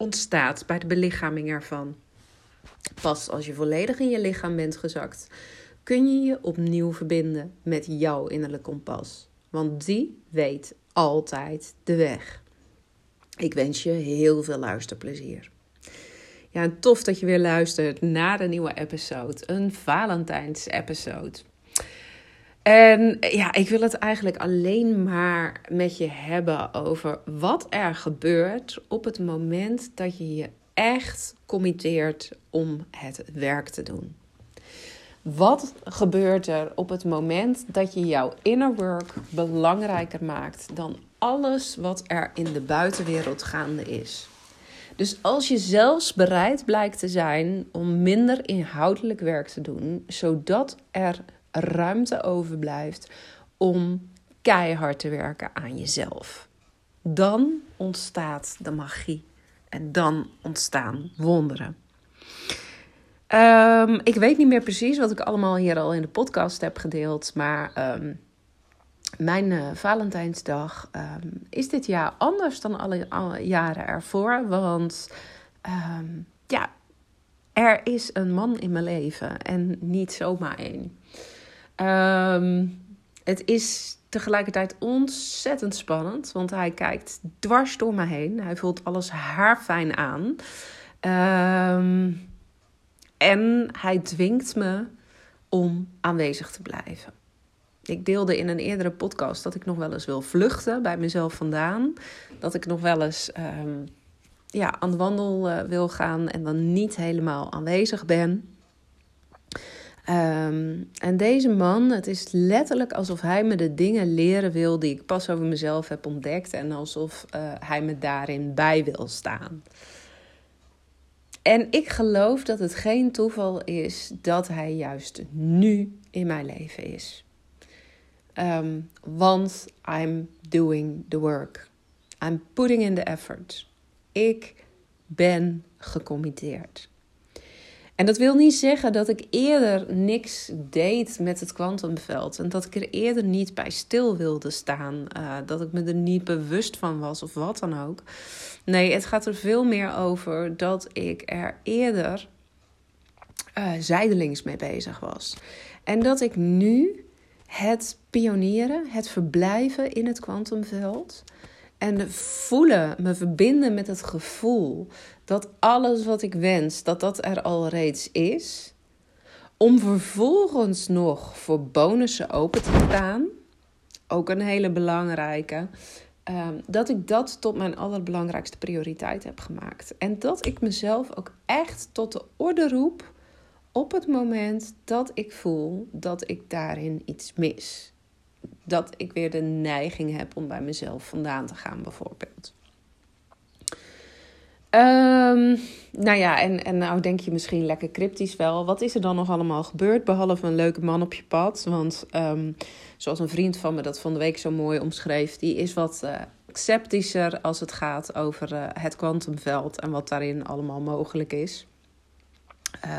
ontstaat bij de belichaming ervan. Pas als je volledig in je lichaam bent gezakt, kun je je opnieuw verbinden met jouw innerlijke kompas. Want die weet altijd de weg. Ik wens je heel veel luisterplezier. Ja, en tof dat je weer luistert naar een nieuwe episode. Een Valentijns-episode. En ja, ik wil het eigenlijk alleen maar met je hebben over wat er gebeurt op het moment dat je je echt committeert om het werk te doen. Wat gebeurt er op het moment dat je jouw inner work belangrijker maakt dan alles wat er in de buitenwereld gaande is? Dus als je zelfs bereid blijkt te zijn om minder inhoudelijk werk te doen, zodat er ruimte overblijft om keihard te werken aan jezelf. Dan ontstaat de magie en dan ontstaan wonderen. Um, ik weet niet meer precies wat ik allemaal hier al in de podcast heb gedeeld, maar um, mijn uh, Valentijnsdag um, is dit jaar anders dan alle, alle jaren ervoor. Want ja, er is een man in mijn leven en niet zomaar één. Um, het is tegelijkertijd ontzettend spannend, want hij kijkt dwars door me heen. Hij voelt alles haarfijn aan. Um, en hij dwingt me om aanwezig te blijven. Ik deelde in een eerdere podcast dat ik nog wel eens wil vluchten bij mezelf vandaan. Dat ik nog wel eens um, ja, aan de wandel uh, wil gaan en dan niet helemaal aanwezig ben. Um, en deze man, het is letterlijk alsof hij me de dingen leren wil die ik pas over mezelf heb ontdekt. En alsof uh, hij me daarin bij wil staan. En ik geloof dat het geen toeval is dat hij juist nu in mijn leven is. Um, want I'm doing the work. I'm putting in the effort. Ik ben gecommitteerd. En dat wil niet zeggen dat ik eerder niks deed met het kwantumveld. En dat ik er eerder niet bij stil wilde staan. Uh, dat ik me er niet bewust van was of wat dan ook. Nee, het gaat er veel meer over dat ik er eerder uh, zijdelings mee bezig was. En dat ik nu het pionieren, het verblijven in het kwantumveld. En voelen, me verbinden met het gevoel dat alles wat ik wens, dat dat er al reeds is. Om vervolgens nog voor bonussen open te staan. Ook een hele belangrijke. Um, dat ik dat tot mijn allerbelangrijkste prioriteit heb gemaakt. En dat ik mezelf ook echt tot de orde roep op het moment dat ik voel dat ik daarin iets mis. Dat ik weer de neiging heb om bij mezelf vandaan te gaan, bijvoorbeeld. Um, nou ja, en, en nou denk je misschien lekker cryptisch wel. Wat is er dan nog allemaal gebeurd, behalve een leuke man op je pad? Want um, zoals een vriend van me dat van de week zo mooi omschreef... die is wat uh, sceptischer als het gaat over uh, het kwantumveld... en wat daarin allemaal mogelijk is.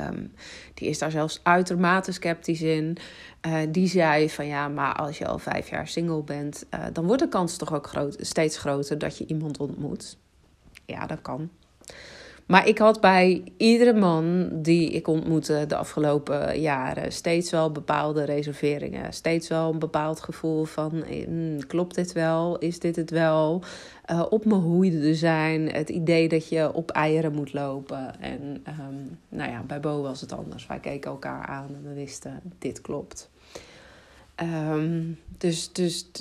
Um, die is daar zelfs uitermate sceptisch in. Uh, die zei van ja, maar als je al vijf jaar single bent... dan wordt de kans toch ook groot, steeds groter dat je iemand ontmoet. Ja, dat kan. Maar ik had bij iedere man die ik ontmoette de afgelopen jaren steeds wel bepaalde reserveringen. Steeds wel een bepaald gevoel van: mm, klopt dit wel? Is dit het wel? Uh, op mijn hoede zijn. Het idee dat je op eieren moet lopen. En um, nou ja, bij Bo was het anders. Wij keken elkaar aan en we wisten: dit klopt. Um, dus dus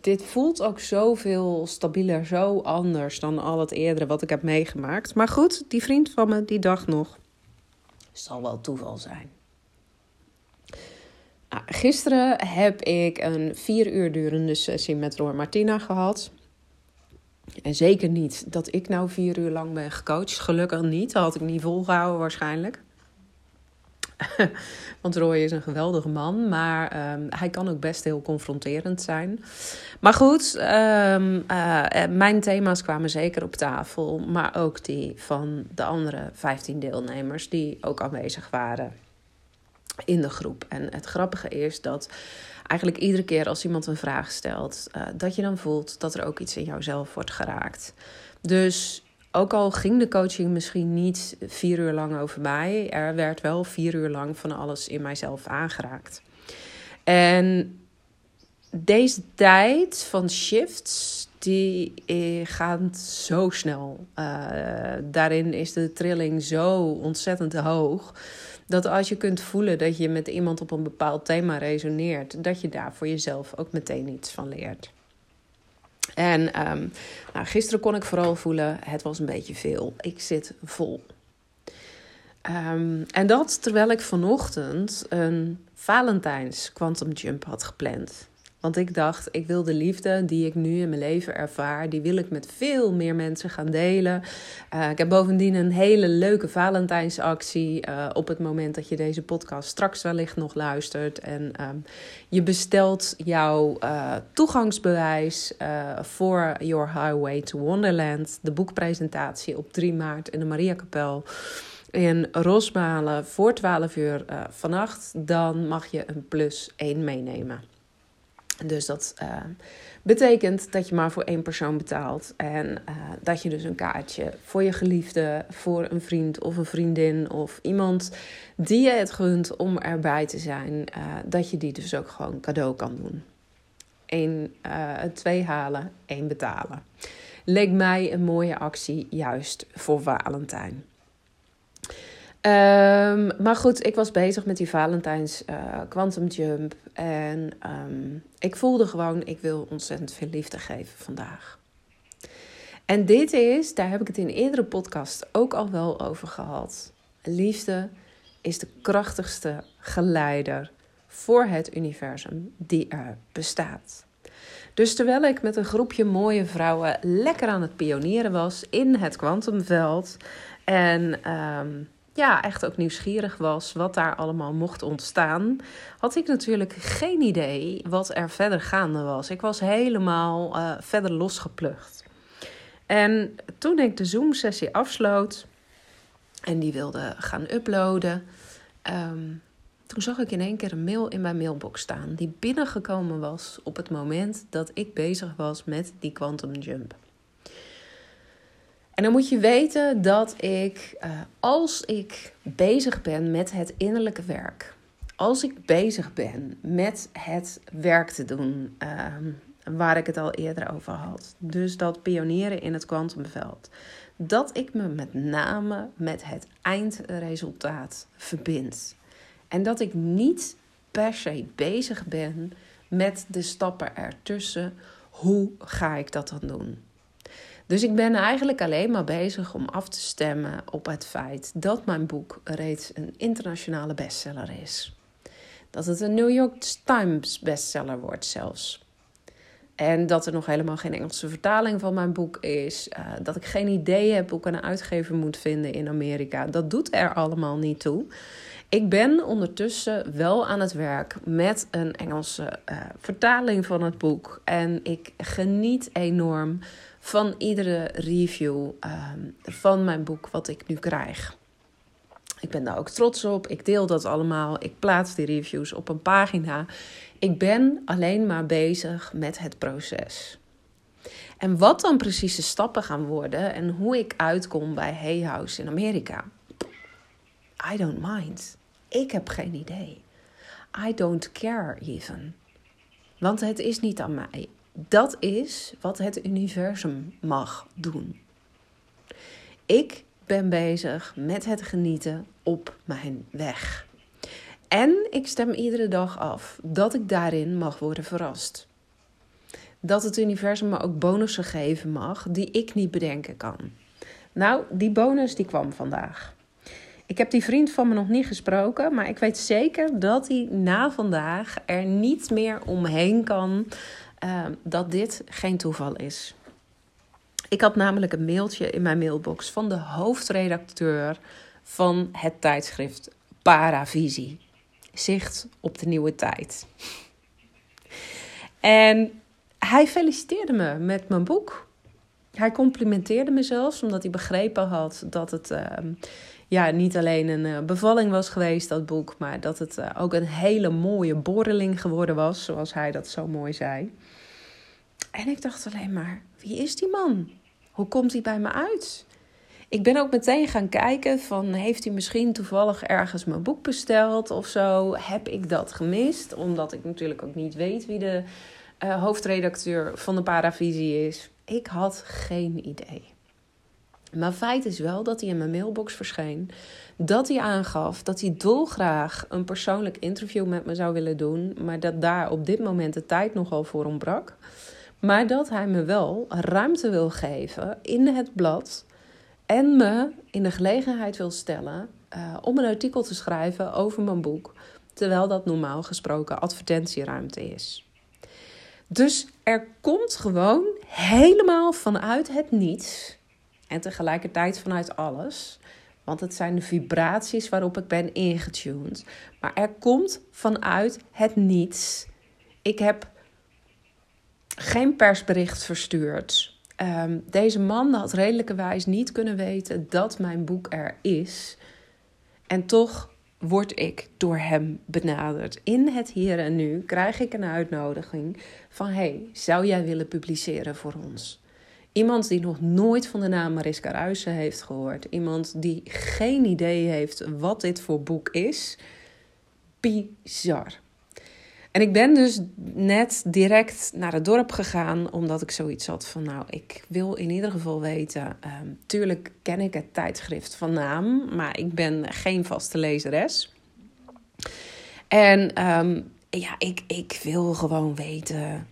dit voelt ook zoveel stabieler, zo anders dan al het eerdere wat ik heb meegemaakt. Maar goed, die vriend van me, die dacht nog, zal wel toeval zijn. Nou, gisteren heb ik een vier uur durende sessie met Roor Martina gehad. En zeker niet dat ik nou vier uur lang ben gecoacht. Gelukkig niet. Dat had ik niet volgehouden waarschijnlijk. Want Roy is een geweldige man, maar ehm, hij kan ook best heel confronterend zijn. Maar goed, um, uh, mijn thema's kwamen zeker op tafel, maar ook die van de andere 15 deelnemers die ook aanwezig waren in de groep. En het grappige is dat eigenlijk iedere keer als iemand een vraag stelt, uh, dat je dan voelt dat er ook iets in jouzelf wordt geraakt. Dus ook al ging de coaching misschien niet vier uur lang over mij, er werd wel vier uur lang van alles in mijzelf aangeraakt. En deze tijd van shifts, die eh, gaat zo snel. Uh, daarin is de trilling zo ontzettend hoog. Dat als je kunt voelen dat je met iemand op een bepaald thema resoneert, dat je daar voor jezelf ook meteen iets van leert. En um, nou, gisteren kon ik vooral voelen, het was een beetje veel. Ik zit vol. Um, en dat terwijl ik vanochtend een Valentijns Quantum Jump had gepland. Want ik dacht, ik wil de liefde die ik nu in mijn leven ervaar, die wil ik met veel meer mensen gaan delen. Uh, ik heb bovendien een hele leuke Valentijnsactie uh, op het moment dat je deze podcast straks wellicht nog luistert. En um, je bestelt jouw uh, toegangsbewijs voor Your Highway to Wonderland, de boekpresentatie op 3 maart in de Mariakapel in Rosmalen voor 12 uur vannacht, dan mag je een plus 1 meenemen. Dus dat uh, betekent dat je maar voor één persoon betaalt. En uh, dat je dus een kaartje voor je geliefde, voor een vriend of een vriendin of iemand die je het gunt om erbij te zijn, uh, dat je die dus ook gewoon cadeau kan doen. Eén, twee halen, één betalen. Leek mij een mooie actie juist voor Valentijn. Um, maar goed, ik was bezig met die Valentijns uh, Quantum Jump. En um, ik voelde gewoon, ik wil ontzettend veel liefde geven vandaag. En dit is, daar heb ik het in eerdere podcast ook al wel over gehad. Liefde is de krachtigste geleider voor het universum die er bestaat. Dus terwijl ik met een groepje mooie vrouwen lekker aan het pionieren was in het kwantumveld en um, ja, echt ook nieuwsgierig was wat daar allemaal mocht ontstaan, had ik natuurlijk geen idee wat er verder gaande was. Ik was helemaal uh, verder losgeplucht. En toen ik de Zoom-sessie afsloot en die wilde gaan uploaden, um, toen zag ik in één keer een mail in mijn mailbox staan die binnengekomen was op het moment dat ik bezig was met die quantum jump. En dan moet je weten dat ik, uh, als ik bezig ben met het innerlijke werk, als ik bezig ben met het werk te doen, uh, waar ik het al eerder over had, dus dat pionieren in het kwantumveld, dat ik me met name met het eindresultaat verbind. En dat ik niet per se bezig ben met de stappen ertussen. Hoe ga ik dat dan doen? Dus ik ben eigenlijk alleen maar bezig om af te stemmen op het feit dat mijn boek reeds een internationale bestseller is. Dat het een New York Times bestseller wordt zelfs. En dat er nog helemaal geen Engelse vertaling van mijn boek is. Uh, dat ik geen idee heb hoe ik een uitgever moet vinden in Amerika. Dat doet er allemaal niet toe. Ik ben ondertussen wel aan het werk met een Engelse uh, vertaling van het boek. En ik geniet enorm van iedere review um, van mijn boek wat ik nu krijg. Ik ben daar ook trots op. Ik deel dat allemaal. Ik plaats die reviews op een pagina. Ik ben alleen maar bezig met het proces. En wat dan precies de stappen gaan worden en hoe ik uitkom bij Hay House in Amerika. I don't mind. Ik heb geen idee. I don't care even. Want het is niet aan mij. Dat is wat het universum mag doen. Ik ben bezig met het genieten op mijn weg. En ik stem iedere dag af dat ik daarin mag worden verrast. Dat het universum me ook bonussen geven mag die ik niet bedenken kan. Nou, die bonus die kwam vandaag. Ik heb die vriend van me nog niet gesproken, maar ik weet zeker dat hij na vandaag er niet meer omheen kan uh, dat dit geen toeval is. Ik had namelijk een mailtje in mijn mailbox van de hoofdredacteur van het tijdschrift Paravisie. Zicht op de nieuwe tijd. En hij feliciteerde me met mijn boek. Hij complimenteerde me zelfs, omdat hij begrepen had dat het ehm, ja, niet alleen een uh, bevalling was geweest, dat boek, maar dat het uh, ook een hele mooie borreling geworden was, zoals hij dat zo mooi zei. En ik dacht alleen maar, wie is die man? Hoe komt hij bij me uit? Ik ben ook meteen gaan kijken van heeft hij misschien toevallig ergens mijn boek besteld of zo? Heb ik dat gemist? Omdat ik natuurlijk ook niet weet wie de uh, hoofdredacteur van de Paravisie is. Ik had geen idee. Maar feit is wel dat hij in mijn mailbox verscheen. Dat hij aangaf dat hij dolgraag een persoonlijk interview met me zou willen doen. Maar dat daar op dit moment de tijd nogal voor ontbrak. Maar dat hij me wel ruimte wil geven in het blad. En me in de gelegenheid wil stellen uh, om een artikel te schrijven over mijn boek. Terwijl dat normaal gesproken advertentieruimte is. Dus er komt gewoon helemaal vanuit het niets en tegelijkertijd vanuit alles. Want het zijn de vibraties waarop ik ben ingetuned. Maar er komt vanuit het niets. Ik heb geen persbericht verstuurd. Um, deze man had redelijkerwijs niet kunnen weten dat mijn boek er is. En toch word ik door hem benaderd. In het hier en nu krijg ik een uitnodiging van: hey, zou jij willen publiceren voor ons? Iemand die nog nooit van de naam Mariska Ruijsen heeft gehoord. Iemand die geen idee heeft wat dit voor boek is. Bizar. En ik ben dus net direct naar het dorp gegaan, omdat ik zoiets had van, nou, ik wil in ieder geval weten. Um, tuurlijk ken ik het tijdschrift van naam, maar ik ben geen vaste lezeres. En um, ja, ik, ik wil gewoon weten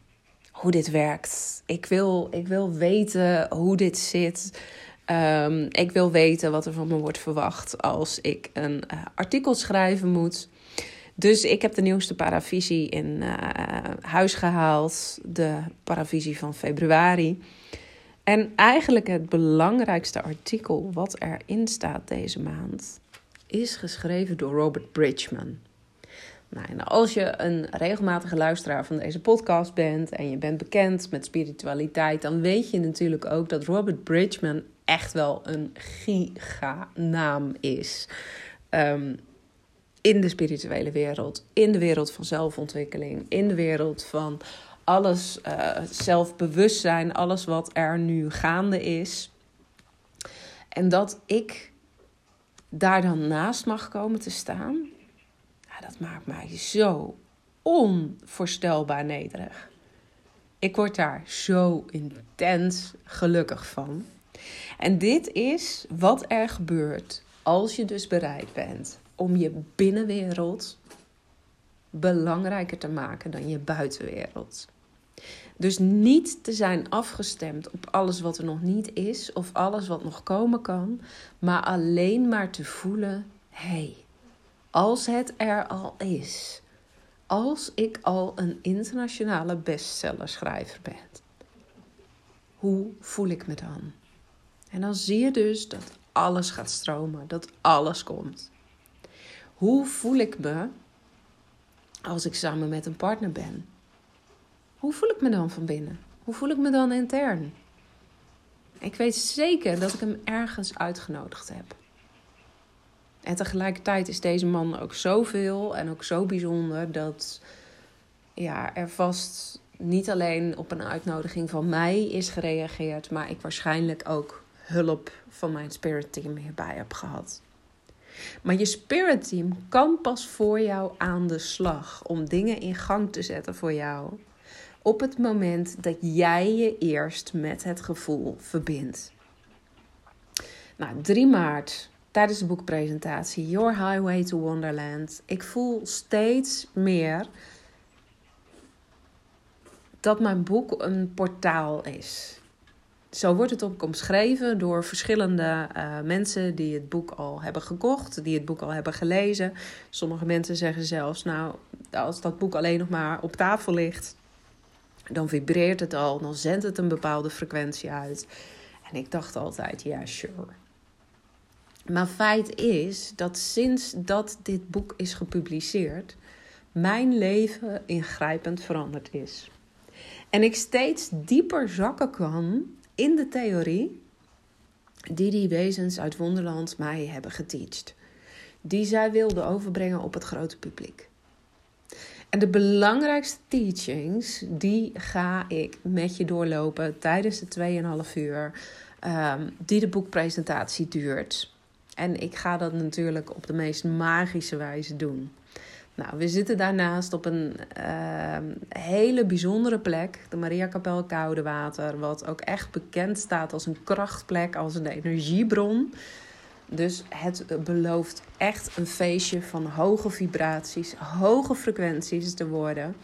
hoe dit werkt. Ik wil, ik wil weten hoe dit zit. Um, ik wil weten wat er van me wordt verwacht als ik een uh, artikel schrijven moet. Dus ik heb de nieuwste paravisie in uh, huis gehaald. De paravisie van februari. En eigenlijk het belangrijkste artikel wat erin staat deze maand is geschreven door Robert Bridgman. Nou, als je een regelmatige luisteraar van deze podcast bent en je bent bekend met spiritualiteit, dan weet je natuurlijk ook dat Robert Bridgman echt wel een giganaam is. Um, in de spirituele wereld, in de wereld van zelfontwikkeling, in de wereld van alles uh, zelfbewustzijn, alles wat er nu gaande is. En dat ik daar dan naast mag komen te staan, dat maakt mij zo onvoorstelbaar nederig. Ik word daar zo intens gelukkig van. En dit is wat er gebeurt als je dus bereid bent om je binnenwereld belangrijker te maken dan je buitenwereld. Dus niet te zijn afgestemd op alles wat er nog niet is of alles wat nog komen kan, maar alleen maar te voelen: hé, hey, als het er al is, als ik al een internationale bestsellerschrijver ben, hoe voel ik me dan? En dan zie je dus dat alles gaat stromen, dat alles komt. Hoe voel ik me als ik samen met een partner ben? Hoe voel ik me dan van binnen? Hoe voel ik me dan intern? Ik weet zeker dat ik hem ergens uitgenodigd heb. En tegelijkertijd is deze man ook zoveel en ook zo bijzonder dat ja, er vast niet alleen op een uitnodiging van mij is gereageerd, maar ik waarschijnlijk ook hulp van mijn spirit team hierbij heb gehad. Maar je spirit team kan pas voor jou aan de slag om dingen in gang te zetten voor jou. Op het moment dat jij je eerst met het gevoel verbindt. Nou, 3 maart tijdens de boekpresentatie Your Highway to Wonderland. Ik voel steeds meer dat mijn boek een portaal is. Zo wordt het ook omschreven door verschillende uh, mensen die het boek al hebben gekocht, die het boek al hebben gelezen. Sommige mensen zeggen zelfs, nou, als dat boek alleen nog maar op tafel ligt, dan vibreert het al, dan zendt het een bepaalde frequentie uit. En ik dacht altijd, ja, sure. Maar feit is dat sinds dat dit boek is gepubliceerd, mijn leven ingrijpend veranderd is. En ik steeds dieper zakken kan in de theorie die die wezens uit Wonderland mij hebben geteacht. Die zij wilden overbrengen op het grote publiek. En de belangrijkste teachings, die ga ik met je doorlopen tijdens de 2,5 uur um, die de boekpresentatie duurt. En ik ga dat natuurlijk op de meest magische wijze doen. Nou, we zitten daarnaast op een uh, hele bijzondere plek, de Maria Kapel Koudewater, wat ook echt bekend staat als een krachtplek, als een energiebron. Dus het belooft echt een feestje van hoge vibraties, hoge frequenties te worden.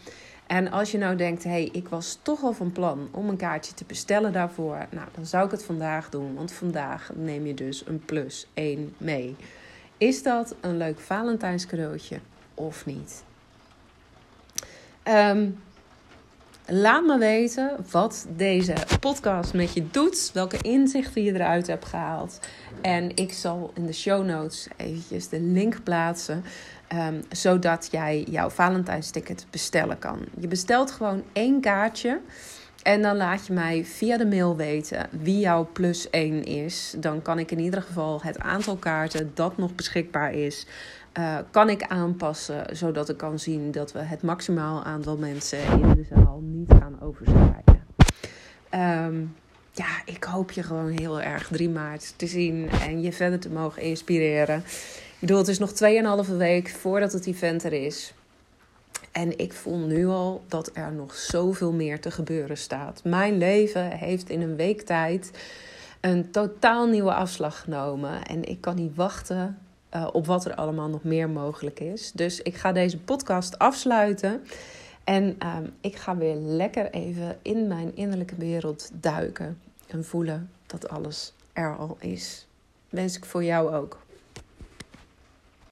En als je nou denkt, hé, hey, ik was toch al van plan om een kaartje te bestellen daarvoor, nou, dan zou ik het vandaag doen, want vandaag neem je dus een plus 1 mee. Is dat een leuk Valentijns cadeautje of niet? Um, laat me weten wat deze podcast met je doet, welke inzichten je eruit hebt gehaald. En ik zal in de show notes eventjes de link plaatsen Um, zodat jij jouw Valentijnsticket bestellen kan. Je bestelt gewoon één kaartje. En dan laat je mij via de mail weten wie jouw plus 1 is. Dan kan ik in ieder geval het aantal kaarten dat nog beschikbaar is, uh, kan ik aanpassen. Zodat ik kan zien dat we het maximaal aantal mensen in de zaal niet gaan overschrijden. Um, ja, ik hoop je gewoon heel erg 3 maart te zien en je verder te mogen inspireren. Ik bedoel, het is nog 2,5 week voordat het event er is. En ik voel nu al dat er nog zoveel meer te gebeuren staat. Mijn leven heeft in een week tijd een totaal nieuwe afslag genomen. En ik kan niet wachten uh, op wat er allemaal nog meer mogelijk is. Dus ik ga deze podcast afsluiten. En uh, ik ga weer lekker even in mijn innerlijke wereld duiken. En voelen dat alles er al is. Wens ik voor jou ook.